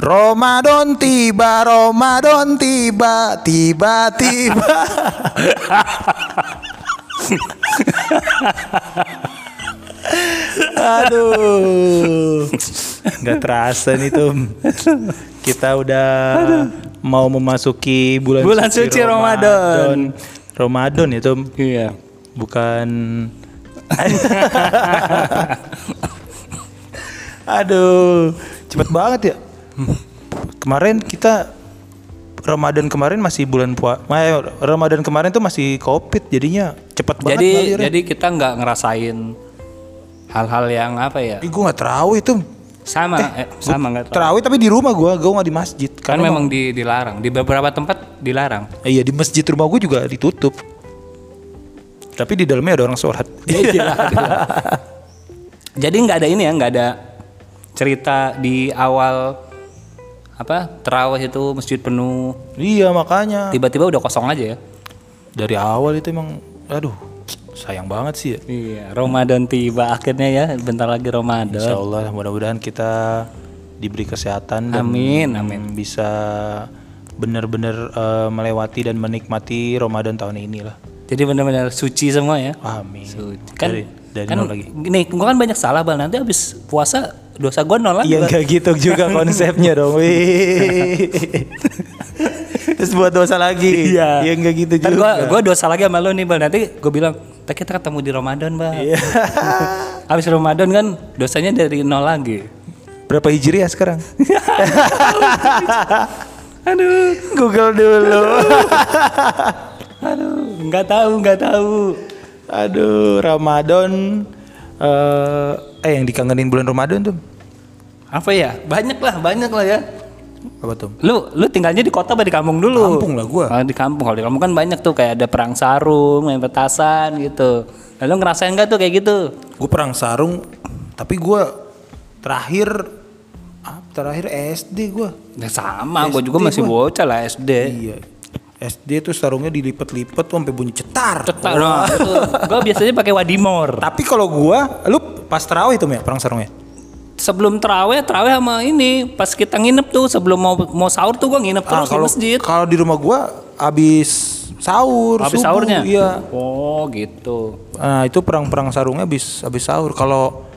Ramadan tiba, Ramadan tiba, tiba-tiba. Aduh, nggak terasa nih tuh. Kita udah mau memasuki bulan, Bulan suci Ramadan. Ramadan ya tuh, Iya. bukan. Aduh, cepet banget ya. Kemarin kita Ramadan kemarin masih bulan puasa. Ramadan kemarin tuh masih covid, jadinya cepet banget. Jadi jadi kita nggak ngerasain hal-hal yang apa ya? Ih, gue nggak terawih tuh. Sama, eh, sama nggak. Terawih tapi di rumah gue, gue nggak di masjid. Kan Karena memang di, dilarang. Di beberapa tempat dilarang. Eh, iya di masjid rumah gue juga ditutup. Tapi di dalamnya ada orang sholat. Iya. Jadi nggak ada ini ya, nggak ada cerita di awal apa terawih itu masjid penuh. iya makanya. Tiba-tiba udah kosong aja ya. Dari awal itu emang, aduh sayang banget sih ya. Iya, Ramadan tiba akhirnya ya, bentar lagi Insya Ramadan. Allah mudah-mudahan kita diberi kesehatan dan Amin, amin. bisa benar-benar eh, melewati dan menikmati Ramadan tahun ini lah. Jadi benar-benar suci semua ya. Amin. Suci. Kan dari dari kan lagi. Nih, gua kan banyak salah bal nanti habis puasa dosa gua nol. Iya enggak gitu juga konsepnya dong. Wih. Terus buat dosa lagi. Iya. Iya enggak gitu Ntar juga. gua gua dosa lagi sama lu nih bal. Nanti gua bilang, "Ntar kita ketemu di Ramadan bal. Iya. Habis Ramadan kan dosanya dari nol lagi. Berapa hijriah sekarang? Aduh, Google dulu. aduh, nggak tahu, nggak tahu. Aduh, Ramadan eh eh yang dikangenin bulan Ramadan tuh. Apa ya? Banyak lah, banyak lah ya. Apa tuh? Lu lu tinggalnya di kota apa di kampung dulu? Kampung lah gua. Ah, di kampung. Kalau di kampung kan banyak tuh kayak ada perang sarung, main petasan gitu. Lalu ngerasain nggak tuh kayak gitu? Gue perang sarung, tapi gue terakhir ah, terakhir SD gue. Ya sama, gua juga masih bocah lah SD. Iya. SD tuh sarungnya dilipat-lipat tuh sampai bunyi cetar. Cetak nah, itu. Gua biasanya pakai wadimor. Tapi kalau gua, lu pas terawih tuh ya perang sarungnya? Sebelum terawih, terawih sama ini pas kita nginep tuh sebelum mau mau sahur tuh gua nginep Ah, terus di kalau masjid. kalau di rumah gua habis sahur, Habis subuh, sahurnya? Iya. Oh, gitu. Nah, itu perang-perang sarungnya habis habis sahur. Kalau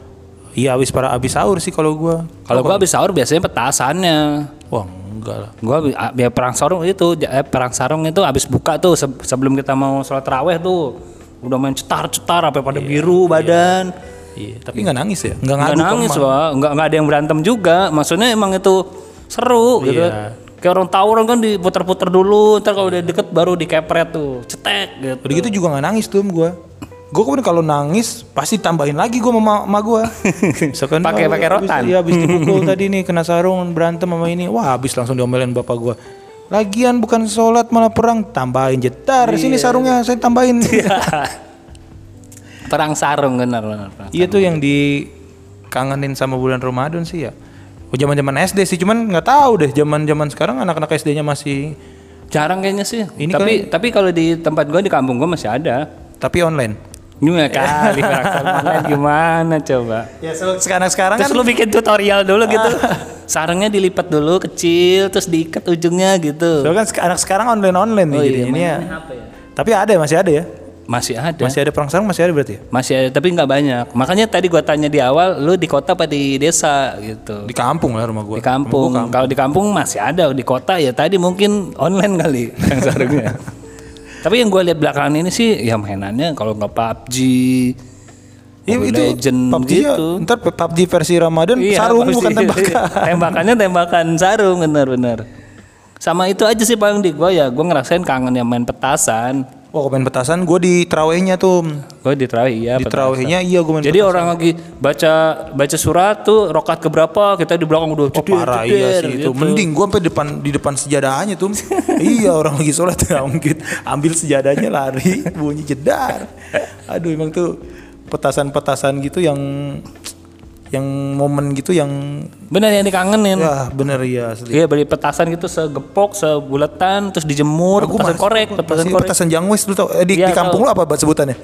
iya habis para habis sahur sih kalau gua. Kalau gua habis sahur biasanya petasannya. Wah, enggak lah. Gua abi- a- ya perang sarung itu eh, perang sarung itu habis buka tuh se- sebelum kita mau sholat terawih tuh udah main cetar-cetar apa pada biru badan. Iya, tapi nggak nangis ya? Nggak ngaku nangis wah, nggak nggak ada yang berantem juga. Maksudnya emang itu seru gitu. Iya. Kayak orang tawuran kan diputer-puter dulu, ntar kalau udah deket baru dikepret tuh, cetek gitu. Udah gitu juga nggak nangis tuh gua. Gue kemudian kalau nangis pasti tambahin lagi gua sama ma gua. Misalkan Pakai- "Oh, pakai rotan." Iya habis dipukul tadi nih kena sarung berantem sama ini. Wah habis langsung diomelin bapak gua. Lagian bukan sholat malah perang tambahin jetar sini sarungnya saya tambahin. Perang sarung benar benar. Iya tuh yang dikangenin sama bulan Ramadan sih ya. Oh zaman-zaman SD sih, cuman nggak tahu deh zaman-zaman sekarang anak-anak SD-nya masih Jarang kayaknya sih. Ini tapi tapi kalau di tempat gua di kampung gua masih ada. tapi online. Gimana kali perang sarung online gimana coba? Ya sekarang sekarang Terus lu bikin tutorial dulu gitu. Sarungnya dilipat dulu kecil terus diikat ujungnya gitu. Soalnya kan anak sekarang online-online nih Oh iya, jadinya. mainannya apa ya? Tapi ada masih ada ya? Masih ada. Masih ada perang sarung masih ada berarti ya? Masih ada tapi nggak banyak. Makanya tadi gua tanya di awal, lu di kota apa di desa gitu? Di kampung lah rumah gua. Di kampung. Kalau di kampung masih ada, di kota ya tadi mungkin online kali yang sarungnya. tapi yang gue lihat belakangan ini sih ya mainannya kalau nggak PUBG, Iya Mobile itu Legend PUBG ya, gitu. ntar PUBG versi Ramadan Iya, sarung PUBG. bukan tembakan. Tembakannya tembakan sarung bener-bener. Sama itu aja sih paling di gue ya, gue ngerasain kangen yang main petasan. Wah main petasan gue di terawihnya tuh. Gue di terawih iya. Di petasan. terawihnya iya gue main Jadi orang lagi baca baca surat tuh rokat keberapa kita di belakang udah Oh, parah iya sih itu. Mending gue sampai depan di depan sejadahnya tuh. iya orang lagi sholat nggak mungkin ambil sejadahnya lari bunyi jedar. Aduh emang tuh petasan-petasan gitu yang yang momen gitu yang Bener yang dikangenin. ya bener ya asli. Iya beli petasan gitu segepok, sebulatan, terus dijemur, Aku petasan masih- korek, petasan korek. petasan jangwes lu tau eh, di, Iya, di kampung tahu. lu apa buat sebutannya?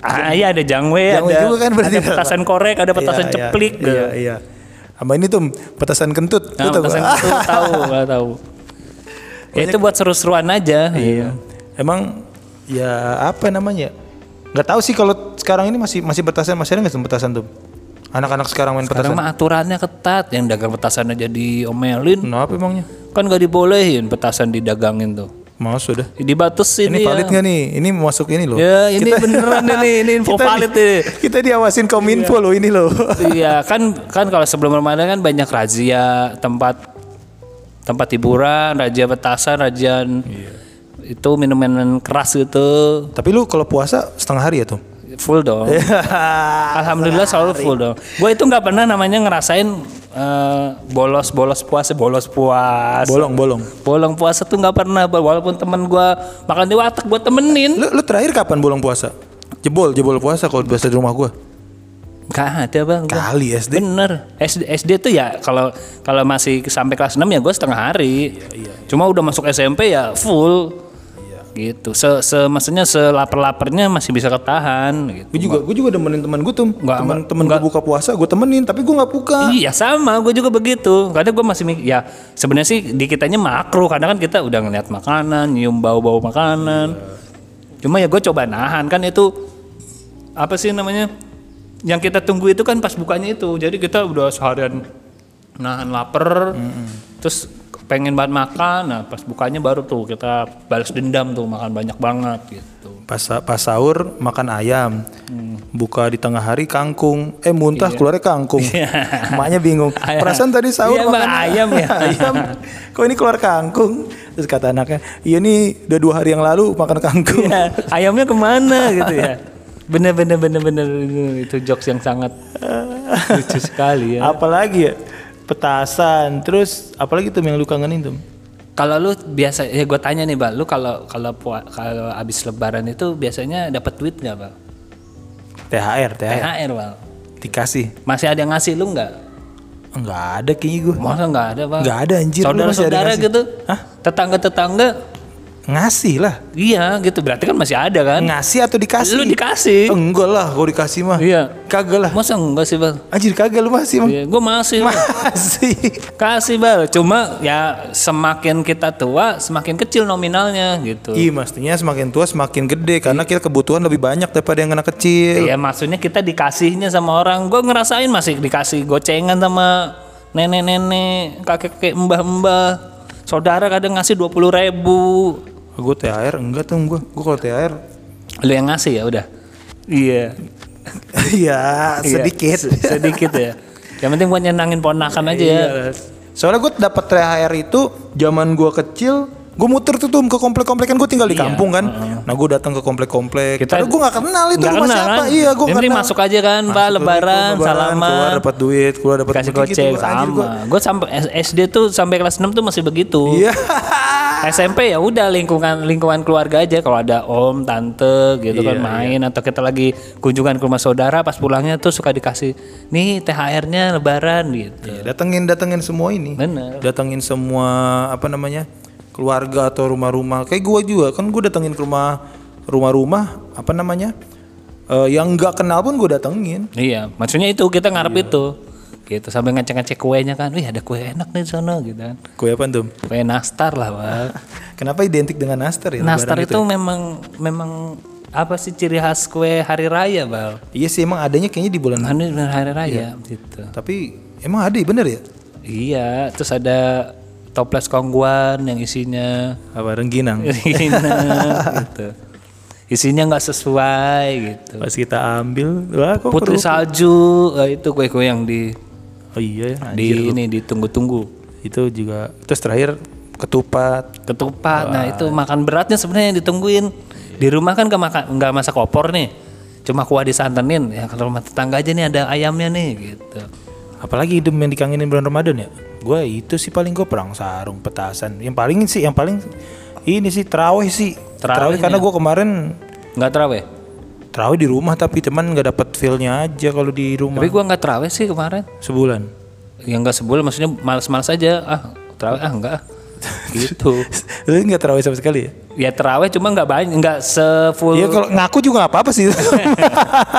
Ah iya ada jangwe, Jangwe ada, juga kan berarti. ada petasan korek, ada petasan Iya, iya, ceplik. gitu. Iya, iya. Sama ini tuh petasan kentut. Nah, Lu tau petasan gak? itu tahu, nggak tahu. Ya itu buat seru-seruan aja. Iya. Emang ya apa namanya? Nggak tahu sih kalau sekarang ini masih masih petasan masih ada nggak petasan tuh? Anak-anak sekarang main Sekarang petasan. mah aturannya ketat, yang dagang petasan aja diomelin. Kenapa emangnya? Kan gak dibolehin petasan didagangin tuh. Mas sudah. Dibatasin Ini ya. valid nggak nih? Ini masuk ini loh. Ya, ini beneran ini, ini info kita, valid nih. Kita diawasin kominfo loh ini loh. Iya kan kan kalau sebelum Ramadan kan banyak razia tempat tempat hiburan, razia petasan, razia itu minuman keras gitu Tapi lu kalau puasa setengah hari ya tuh? Full dong. Alhamdulillah selalu full dong. Gue itu nggak pernah namanya ngerasain eh, bolos bolos puasa bolos puasa. bolong bolong. Bolong puasa tuh nggak pernah walaupun temen gue makan di warteg gue temenin. Lu, lu terakhir kapan bolong puasa? Jebol jebol puasa kalau biasa di rumah gua. Gak ada bang. Kali SD. Bener. SD, SD tuh ya kalau kalau masih sampai kelas 6 ya gue setengah hari. Cuma udah masuk SMP ya full. Gitu. Se, se maksudnya selapar-laparnya masih bisa ketahan gitu. Gue juga gue juga demenin teman gue tuh. Nggak, Temen temen gue buka puasa gue temenin tapi gue nggak buka. Iya sama, gue juga begitu. Kadang gue masih ya sebenarnya sih di kitanya makro karena kan kita udah ngeliat makanan, nyium bau-bau makanan. Cuma ya gue coba nahan kan itu apa sih namanya? Yang kita tunggu itu kan pas bukanya itu. Jadi kita udah seharian nahan lapar, terus pengen banget makan. Nah pas bukanya baru tuh kita balas dendam tuh makan banyak banget gitu. Pas pas sahur makan ayam. Buka di tengah hari kangkung. Eh muntah keluarnya kangkung. Emaknya bingung. Ayam. Perasaan tadi sahur Iya, makan ayam ya. ayam. Kok ini keluar kangkung? Terus kata anaknya, iya nih udah dua hari yang lalu makan kangkung. Iya, ayamnya ke mana gitu ya. Bener bener bener bener itu jokes yang sangat lucu sekali ya. Apalagi ya petasan. Terus apalagi tuh yang lu kangenin tuh? Kalau lu biasa ya gue tanya nih, Bang, lu kalau kalau kalau habis lebaran itu biasanya dapat duit nggak, Bang? THR, THR. THR, Bang. Dikasih. Masih ada yang ngasih lu nggak? Enggak ada kayaknya gue. Masa nggak ada, Bang? Enggak ada anjir. Saudara-saudara gitu? Hah? Tetangga-tetangga? Ngasih lah. Iya, gitu. Berarti kan masih ada kan? Ngasih atau dikasih? Lu dikasih. Enggak lah, kalau dikasih mah. Iya. Kagak lah. Masa enggak sih, Bang? Anjir kagak lu masih mah. Iya, gue masih. Masih. Kasih bal, cuma ya semakin kita tua semakin kecil nominalnya gitu. Iya, mestinya semakin tua semakin gede karena kita kebutuhan lebih banyak daripada yang anak kecil. Ya maksudnya kita dikasihnya sama orang. Gue ngerasain masih dikasih gocengan sama nenek-nenek, kakek-kakek, mbah-mbah. Saudara kadang ngasih dua puluh ribu. Gue THR enggak tuh gue. Gue kalau THR Lu yang ngasih ya udah. Iya. ya sedikit. Iya, se- sedikit ya. Yang penting buat nyenangin ponakan aja ya. Iya. Soalnya gue dapat THR itu zaman gue kecil, gue muter tuh tuh ke komplek-komplek kan gue tinggal di kampung kan. Nah gue datang ke komplek-komplek. Kita- Kita gue nggak kenal itu Nggak rumah kenal siapa. kan? Iya gue penting masuk aja kan, Pak, lebaran, salaman. keluar dapat duit, keluar dapat Kasih duit gitu. sama. Gue sampai SD tuh sampai kelas 6 tuh masih begitu. Iya. SMP ya udah lingkungan lingkungan keluarga aja kalau ada om tante gitu kan Iya, main atau kita lagi kunjungan ke rumah saudara pas pulangnya tuh suka dikasih nih THR-nya lebaran gitu. Iya, datengin datengin semua ini. Bener. Datengin semua apa namanya keluarga atau rumah-rumah. Kayak gue juga kan gue datengin ke rumah rumah-rumah apa namanya eh, yang nggak kenal pun gue datengin. Iya, maksudnya itu kita ngarep Iya. itu. Gitu sampai ngecek-ngecek kuenya kan. Wih, ada kue enak nih di sana gitu kan. Kue apa tuh? Kue nastar lah, Pak. Kenapa identik dengan nastar ya? nastar lebaran itu memang memang apa sih ciri khas kue hari raya, Bal? Iya sih emang adanya kayaknya di bulan. Bener hari raya Iya. gitu. Tapi emang ada ya bener ya? Iya, terus ada toples kongguan yang isinya Apa rengginang? Nah, gitu. Isinya nggak sesuai gitu. Pas kita ambil, wah kok Putri keruh. salju, eh, itu kue-kue yang di Oh iya ya. di ini ditunggu-tunggu. Itu juga. Terus terakhir ketupat. Ketupat. Nah, itu makan beratnya sebenarnya yang ditungguin. Di rumah kan nggak masak opor nih. Cuma kuah disantenin. Ya kalau rumah tetangga aja nih ada ayamnya nih gitu. Apalagi hidup yang dikangenin bulan Ramadan ya? Gue itu sih paling gue perang sarung, petasan. Yang paling sih, yang paling ini sih terawih sih. Terawih karena gue kemarin Nggak terawih. terawih di rumah tapi teman nggak dapet feelnya aja kalau di rumah Tapi gua nggak terawih sih kemarin. sebulan. Ya nggak sebulan maksudnya males-males aja. Ah, terawih ah enggak. Ah. gitu. Lu nggak terawih sama sekali ya? Ya terawih cuma nggak banyak, nggak sefull, Iya kalau ngaku juga nggak apa-apa sih.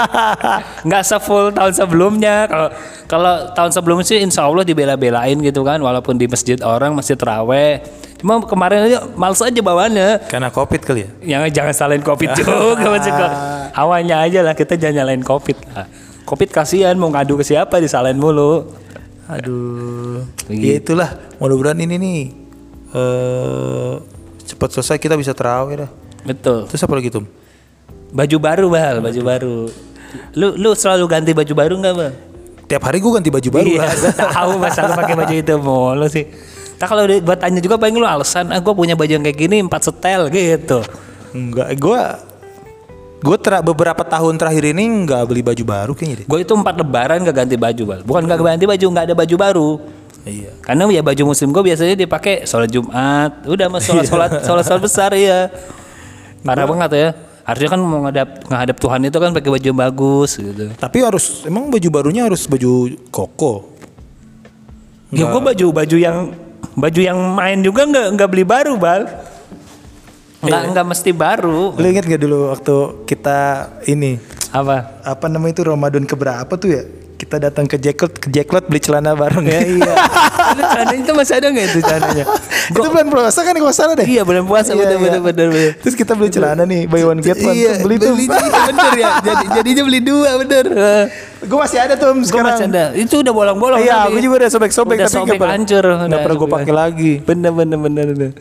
nggak sefull tahun sebelumnya. Kalau kalau tahun sebelumnya sih Insya Allah dibela-belain gitu kan, walaupun di masjid orang masih terawih. Cuma kemarin aja males aja bawaannya. Karena covid kali ya. Yang jangan salahin covid juga maksud gua. Hawanya aja lah kita jangan nyalain covid lah. Covid kasihan mau ngadu ke siapa disalahin mulu. Aduh. Begitu. Ya itulah. Mudah-mudahan ini nih eh cepat selesai kita bisa terawih dah. Betul. Terus apa lagi tuh? Baju baru bal, baju baru. Lu lu selalu ganti baju baru nggak bal? Tiap hari gue ganti baju baru iya, lah. gue tahu masa lu pakai baju itu mulu sih. Tak kalau gua tanya juga paling lu alasan, ah gue punya baju yang kayak gini empat setel gitu. Enggak, gue gue ter beberapa tahun terakhir ini nggak beli baju baru kayaknya deh. Gue itu empat lebaran gak ganti baju bal. Bukan gak ganti baju, nggak ada baju baru. Iya. Karena ya baju muslim gue biasanya dipakai sholat Jumat, udah mas sholat sholat sholat sholat besar ya. Parah banget ya. Harusnya kan mau ngadap ngadap Tuhan itu kan pakai baju yang bagus gitu. Tapi harus emang baju barunya harus baju koko. Ya gue baju baju yang baju yang main juga nggak nggak beli baru bal. Nggak nggak mesti baru. Lu inget gak dulu waktu kita ini Apa? apa namanya itu Ramadan keberapa tuh ya? Kita datang ke Jacklot, ke Jacklot beli celana bareng Ya iya. Itu celananya itu masih ada nggak itu celananya? itu bulan puasa kan kalau salah deh. Iya bulan puasa Iya, bener, iya. bener bener bener. Terus kita beli celana nih, buy one get one. Iya, Tuh, beli tuh. bener ya. Jadi jadinya beli dua bener. gue masih ada tuh Gue sekarang. masih ada. Itu udah bolong-bolong. Iya, aku juga udah sobek-sobek Udah tapi sobek hancur. nggak Udah pernah gue sobek. pakai lagi. Bener bener bener bener.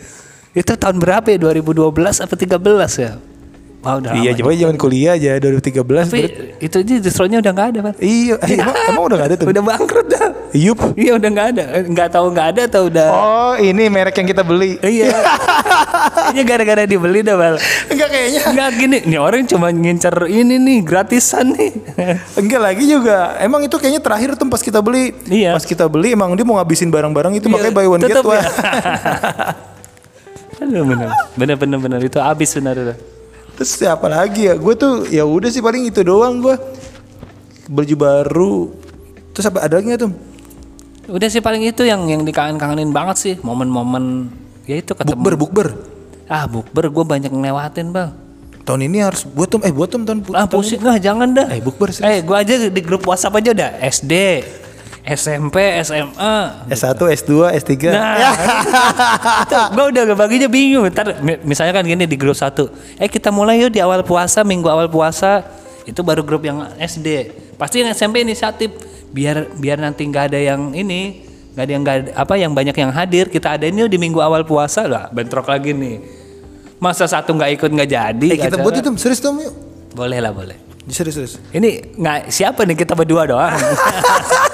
Itu tahun berapa ya? 2012 apa 13 ya? Wah udah Iya, coba zaman kuliah aja 2013. Tapi itu aja distronya udah nggak ada kan? Iya, eh, emang, emang udah gak ada tuh? Udah bangkrut dah. Yup. Iya udah nggak ada. Nggak tahu nggak ada atau udah. Oh, ini merek yang kita beli. Iya. Kayaknya gara-gara dibeli dah bal. Enggak kayaknya. Enggak gini, nih orang cuma ngincer ini nih gratisan nih. Enggak lagi juga. Emang itu kayaknya terakhir tuh pas kita beli. Iya. Pas kita beli emang dia mau ngabisin barang-barang itu makanya buy one get Tetep one. ya. Aduh bener, bener bener bener itu habis bener itu. Terus siapa lagi ya? Gue tuh ya udah sih paling itu doang gue. Baju baru. Terus apa ada lagi nggak tuh? Udah sih paling itu yang yang dikangen-kangenin banget sih momen-momen ya itu ketemu. Bukber, bukber. Ah bukber gue banyak ngelewatin bang. Tahun ini harus buat tuh eh buat tuh tahun Ah pusing lah jangan dah. Eh, bukber serius. Eh gue aja di grup WhatsApp aja udah SD, SMP, SMA. S1, S2, S3. Nah, gue udah baginya bingung. Ntar mi- misalnya kan gini di grup satu, eh kita mulai yuk di awal puasa, minggu awal puasa. Itu baru grup yang SD. Pasti yang SMP inisiatif biar biar nanti nggak ada yang ini, nggak ada yang nggak ada- apa yang banyak yang hadir. Kita ada ini di minggu awal puasa lah, bentrok lagi nih. Masa satu nggak ikut nggak jadi? Eh kita buat itu serius tuh yuk. Boleh lah boleh. Serius serius. Ini nggak siapa nih kita berdua doang.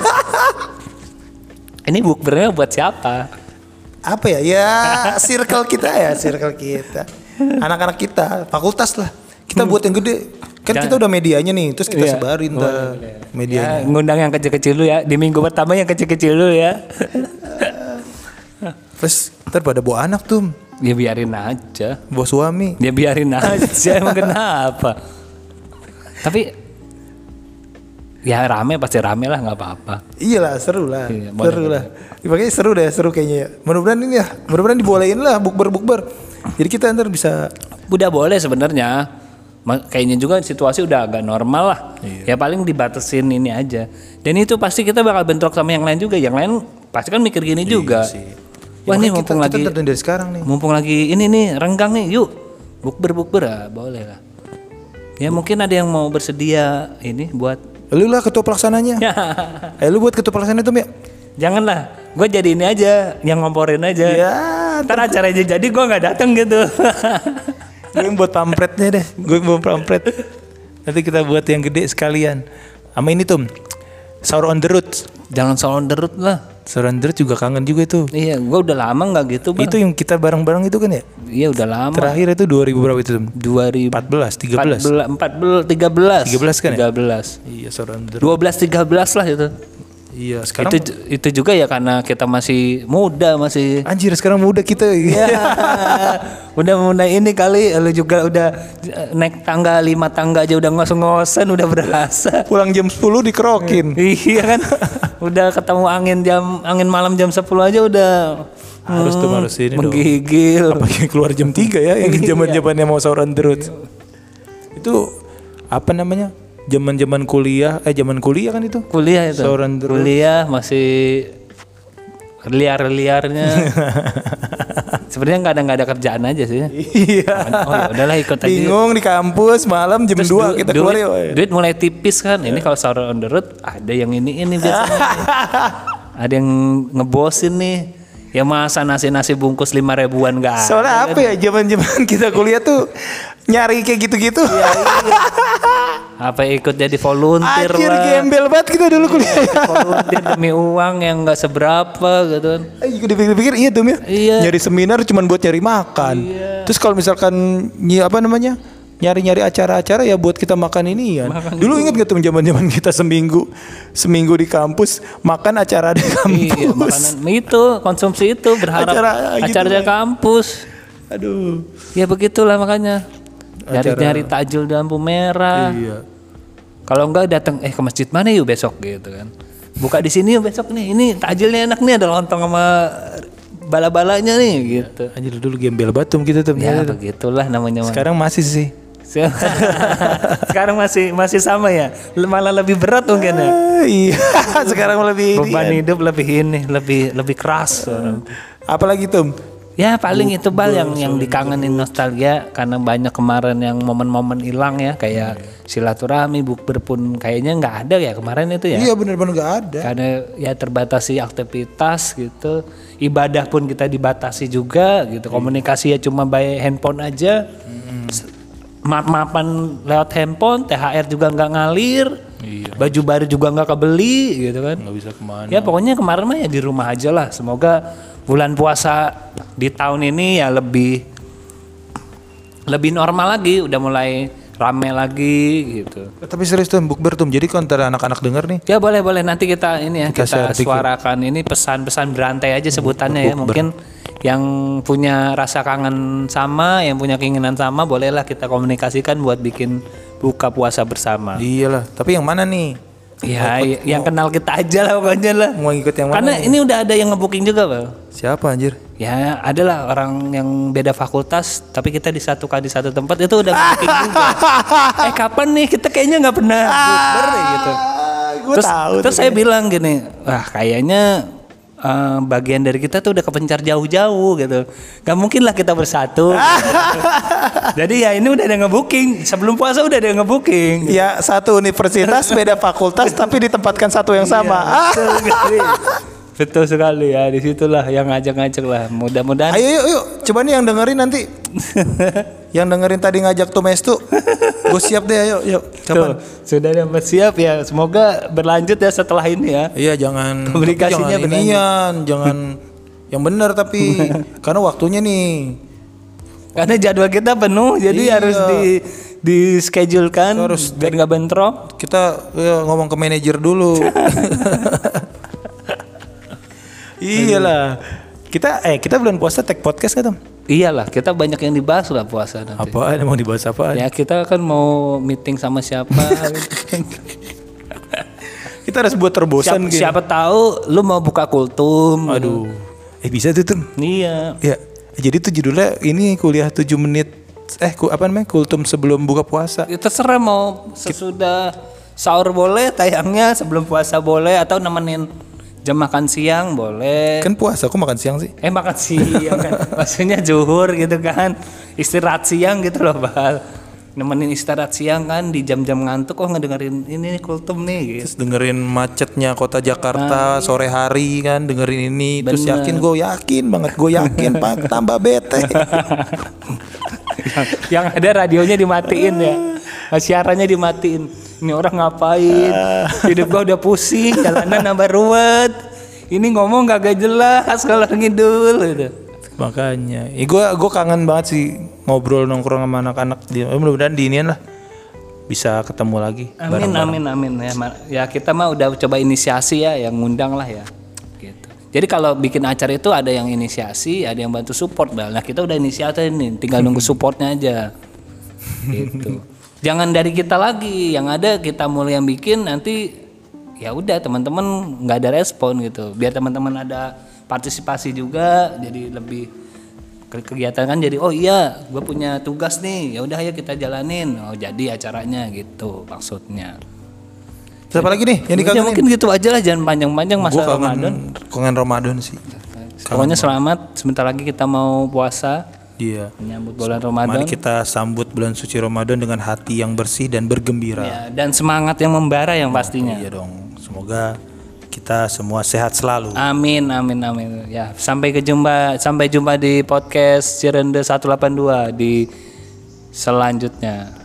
ini bukbernya buat siapa? Apa ya? Ya circle kita ya, circle kita. Anak-anak kita, fakultas lah. Kita buat yang gede. Kan kita udah medianya nih, terus kita Iya. sebarin tuh medianya. Ya, ngundang yang kecil-kecil dulu ya. Di minggu pertama yang kecil-kecil dulu ya. Terus ntar pada bawa anak tuh, Dia biarin aja. bawa suami. Dia biarin aja. Emang kenapa? Tapi ya rame pasti rame lah nggak apa-apa. Iyalah seru lah, Iya, seru lah. Makanya seru deh, seru kayaknya. ya. Mudah-mudahan ini ya, mudah-mudahan dibolehin lah bukber-bukber. Jadi kita ntar bisa Udah boleh sebenarnya. Kayaknya juga situasi udah agak normal lah. Iya. Ya paling dibatasin ini aja. Dan itu pasti kita bakal bentrok sama yang lain juga. Yang lain pasti kan mikir gini juga. Wah Ya, ini makanya mumpung kita, lagi kita dari sekarang nih. mumpung lagi ini nih renggang nih yuk bukber bukber ah boleh lah ya mungkin ada yang mau bersedia ini buat Lu lah ketua pelaksananya. eh lu buat ketua pelaksana itu ya? janganlah gue jadi ini aja yang ngomporin aja Ya, ntar acaranya jadi gue nggak datang gitu gue yang buat pampretnya deh. Gue yang buat pampret. Nanti kita buat yang gede sekalian. Sama ini tuh, Sour on the Roots. jangan soal derut lah Sour on Roots juga kangen juga itu. iya gue udah lama nggak gitu bang Itu yang kita bareng-bareng itu kan ya? iya udah lama Terakhir itu 2000 berapa itu? Tum? 2014 14, 13. 14 13 13 kan ya? 13 Iya, Roots. 12 13 lah itu Iya, sekarang Itu itu juga ya karena kita masih muda masih anjir sekarang muda kita. Ya, udah mulai ini kali lu juga udah naik tangga lima tangga aja udah ngos-ngosan udah berasa. Pulang jam 10 dikerokin. iya kan, udah ketemu angin jam angin malam jam 10 aja udah Harus tuh, hmm, harus ini dong. menggigil. Apalagi keluar jam 3 ya yang Iya. zaman-zamannya mau the road. Itu apa namanya? Zaman-zaman kuliah, eh zaman kuliah kan itu. Kuliah itu. Road. Kuliah masih liar-liarnya. Sebenarnya nggak ada nggak ada kerjaan aja sih. Iya. Oh ya udahlah ikut aja. Bingung di kampus malam jam 2 Du- kita duit, keluar ya. duit mulai tipis kan. Ini kalau sahur on the road ada yang ini ini biasanya. ada yang ngebosin nih. Ya masa nasi-nasi bungkus lima ribuan gak ada. Soalnya apa ya zaman-zaman kita kuliah tuh nyari kayak gitu-gitu. Iya, Apa ikut jadi volunteer Anjir lah. gembel banget kita dulu kuliah. volunteer demi uang yang nggak seberapa gitu kan. Eh, dipikir-pikir iya tuh ya. Iya. Nyari seminar cuman buat nyari makan. Terus kalau misalkan ny- apa namanya? Nyari-nyari acara-acara ya buat kita makan ini ya. Dulu inget gak tuh zaman-zaman kita seminggu seminggu di kampus makan acara di kampus. Iya, makanan itu konsumsi itu berharap Acara gitu acara lah. kampus. Aduh. Ya begitulah makanya. Nyari-nyari takjil di lampu merah. Iya. Kalau enggak datang eh ke masjid mana yuk besok gitu kan. Buka di sini yuk besok nih. Ini takjilnya enak nih ada lontong sama bala-balanya nih gitu. Anjir dulu gembel batum kita tuh. Ya begitulah namanya. Sekarang masih sih. Sekarang masih masih sama ya. Malah lebih berat mungkin ya. Ah, iya. Sekarang lebih. Beban hidup lebih ini, lebih lebih keras. Apalagi tuh? Ya paling itu bal yang yang dikangenin nostalgia karena banyak kemarin yang momen-momen hilang ya kayak silaturahmi bukber pun kayaknya nggak ada ya kemarin itu ya. Iya bener-bener gak ada. Karena ya terbatasi aktivitas gitu. Ibadah pun kita dibatasi juga gitu. Komunikasi ya cuma by handphone aja. S- Maaf-maafan lewat handphone, THR juga nggak ngalir. Baju baru juga nggak kebeli gitu kan. Gak bisa ke mana. Ya pokoknya kemarin mah ya di rumah aja lah. Semoga bulan puasa di tahun ini ya lebih lebih normal lagi, udah mulai rame lagi gitu. Tapi serius tuh bukber tuh. Jadi kalau antara anak-anak denger nih. Ya boleh boleh nanti kita ini ya Kita kita, suarakan ini pesan-pesan berantai aja sebutannya ya. Mungkin yang punya rasa kangen sama, yang punya keinginan sama, bolehlah kita komunikasikan buat bikin buka puasa bersama. Iyalah. Tapi yang mana nih? Ya, yang kenal kita aja lah pokoknya lah. Mau ikut yang mana? Karena ini udah ada yang ngebooking juga, Bang. Siapa anjir? Ya adalah orang yang beda fakultas tapi kita disatukan di satu tempat itu udah booking juga. eh kapan nih kita kayaknya nggak pernah bukber ya gitu. gue terus tahu. terus saya bilang gini, wah kayaknya eh, bagian dari kita tuh udah kepencar jauh-jauh gitu. Gak mungkin lah kita bersatu. Jadi ya ini udah ada ngebooking. Sebelum puasa udah ada ngebooking. Ya satu universitas beda fakultas tapi ditempatkan satu yang sama. Ah. Betul sekali. Betul sekali ya. Di situlah yang ngajak-ngajak lah. Mudah-mudahan Ayo yuk yuk. Coba nih yang dengerin nanti. yang dengerin tadi ngajak tuh Mestu. Gue siap deh ayo yuk. Kapan? Tuh, sudah dapat siap ya. Semoga berlanjut ya setelah ini ya. Iya jangan Komunikasinya jangan inian, jangan yang benar tapi karena waktunya nih Karena jadwal kita penuh, jadi Iya. harus di di schedulekan Harus biar nggak bentrok. kita ya, ngomong ke manajer dulu. Iyalah. Kita eh kita bulan puasa tag podcast kan? Iyalah, kita banyak yang dibahas lah puasa nanti. Apaan mau dibahas apa? Ya kita kan mau meeting sama siapa. Kita harus buat terbosan siapa, gitu. siapa tahu lu mau buka kultum. Aduh. Eh bisa tuh, Tom. Iya. Ya. Jadi tuh judulnya ini kuliah 7 menit eh ku, apa namanya? Kultum sebelum buka puasa. Ya, terserah mau sesudah sahur boleh, tayangnya sebelum puasa boleh atau nemenin jam makan siang boleh. Kan puasa aku makan siang sih. Eh makan siang kan, maksudnya zuhur gitu kan, istirahat siang gitu loh bal. Nemenin istirahat siang kan di jam-jam ngantuk kok ngedengerin ini kultum nih gitu. Terus dengerin macetnya kota Jakarta sore hari kan dengerin ini terus Bener. yakin gue yakin banget gue yakin pak tambah bete yang, yang ada radionya dimatiin ya, siarannya dimatiin. Ini orang ngapain? Hidup gua udah pusing, jalanan nambah ruwet. Ini ngomong gak jelas kalau ngidul gitu. makanya ya gue gue kangen banget sih ngobrol nongkrong sama anak-anak di eh, mudah-mudahan di inian lah bisa ketemu lagi. Amin amin amin ya. Ya kita mah udah coba inisiasi ya yang ngundang lah ya. Gitu. Jadi kalau bikin acara itu ada yang inisiasi, ada yang bantu support. Bal. Nah kita udah inisiasi nih, tinggal nunggu supportnya aja. Gitu. Jangan dari kita lagi, yang ada kita mulai yang bikin nanti ya udah teman-teman nggak ada respon gitu. Biar teman-teman ada partisipasi juga, jadi lebih ke- kegiatan kan jadi oh iya gue punya tugas nih ya udah ayo kita jalanin oh jadi acaranya gitu maksudnya Siapa lagi nih yang ya dikangenin? mungkin gitu aja lah jangan panjang-panjang masa kangen, Ramadan kangen Ramadan sih. pokoknya selamat sebentar lagi kita mau puasa Iya. menyambut bulan Ramadan Mari kita sambut bulan suci Ramadan dengan hati yang bersih dan bergembira. ya, dan semangat yang membara yang pastinya Iya dong. Semoga kita semua sehat selalu. Amin amin amin ya sampai ke jumpa sampai jumpa di podcast Cirende 182 di selanjutnya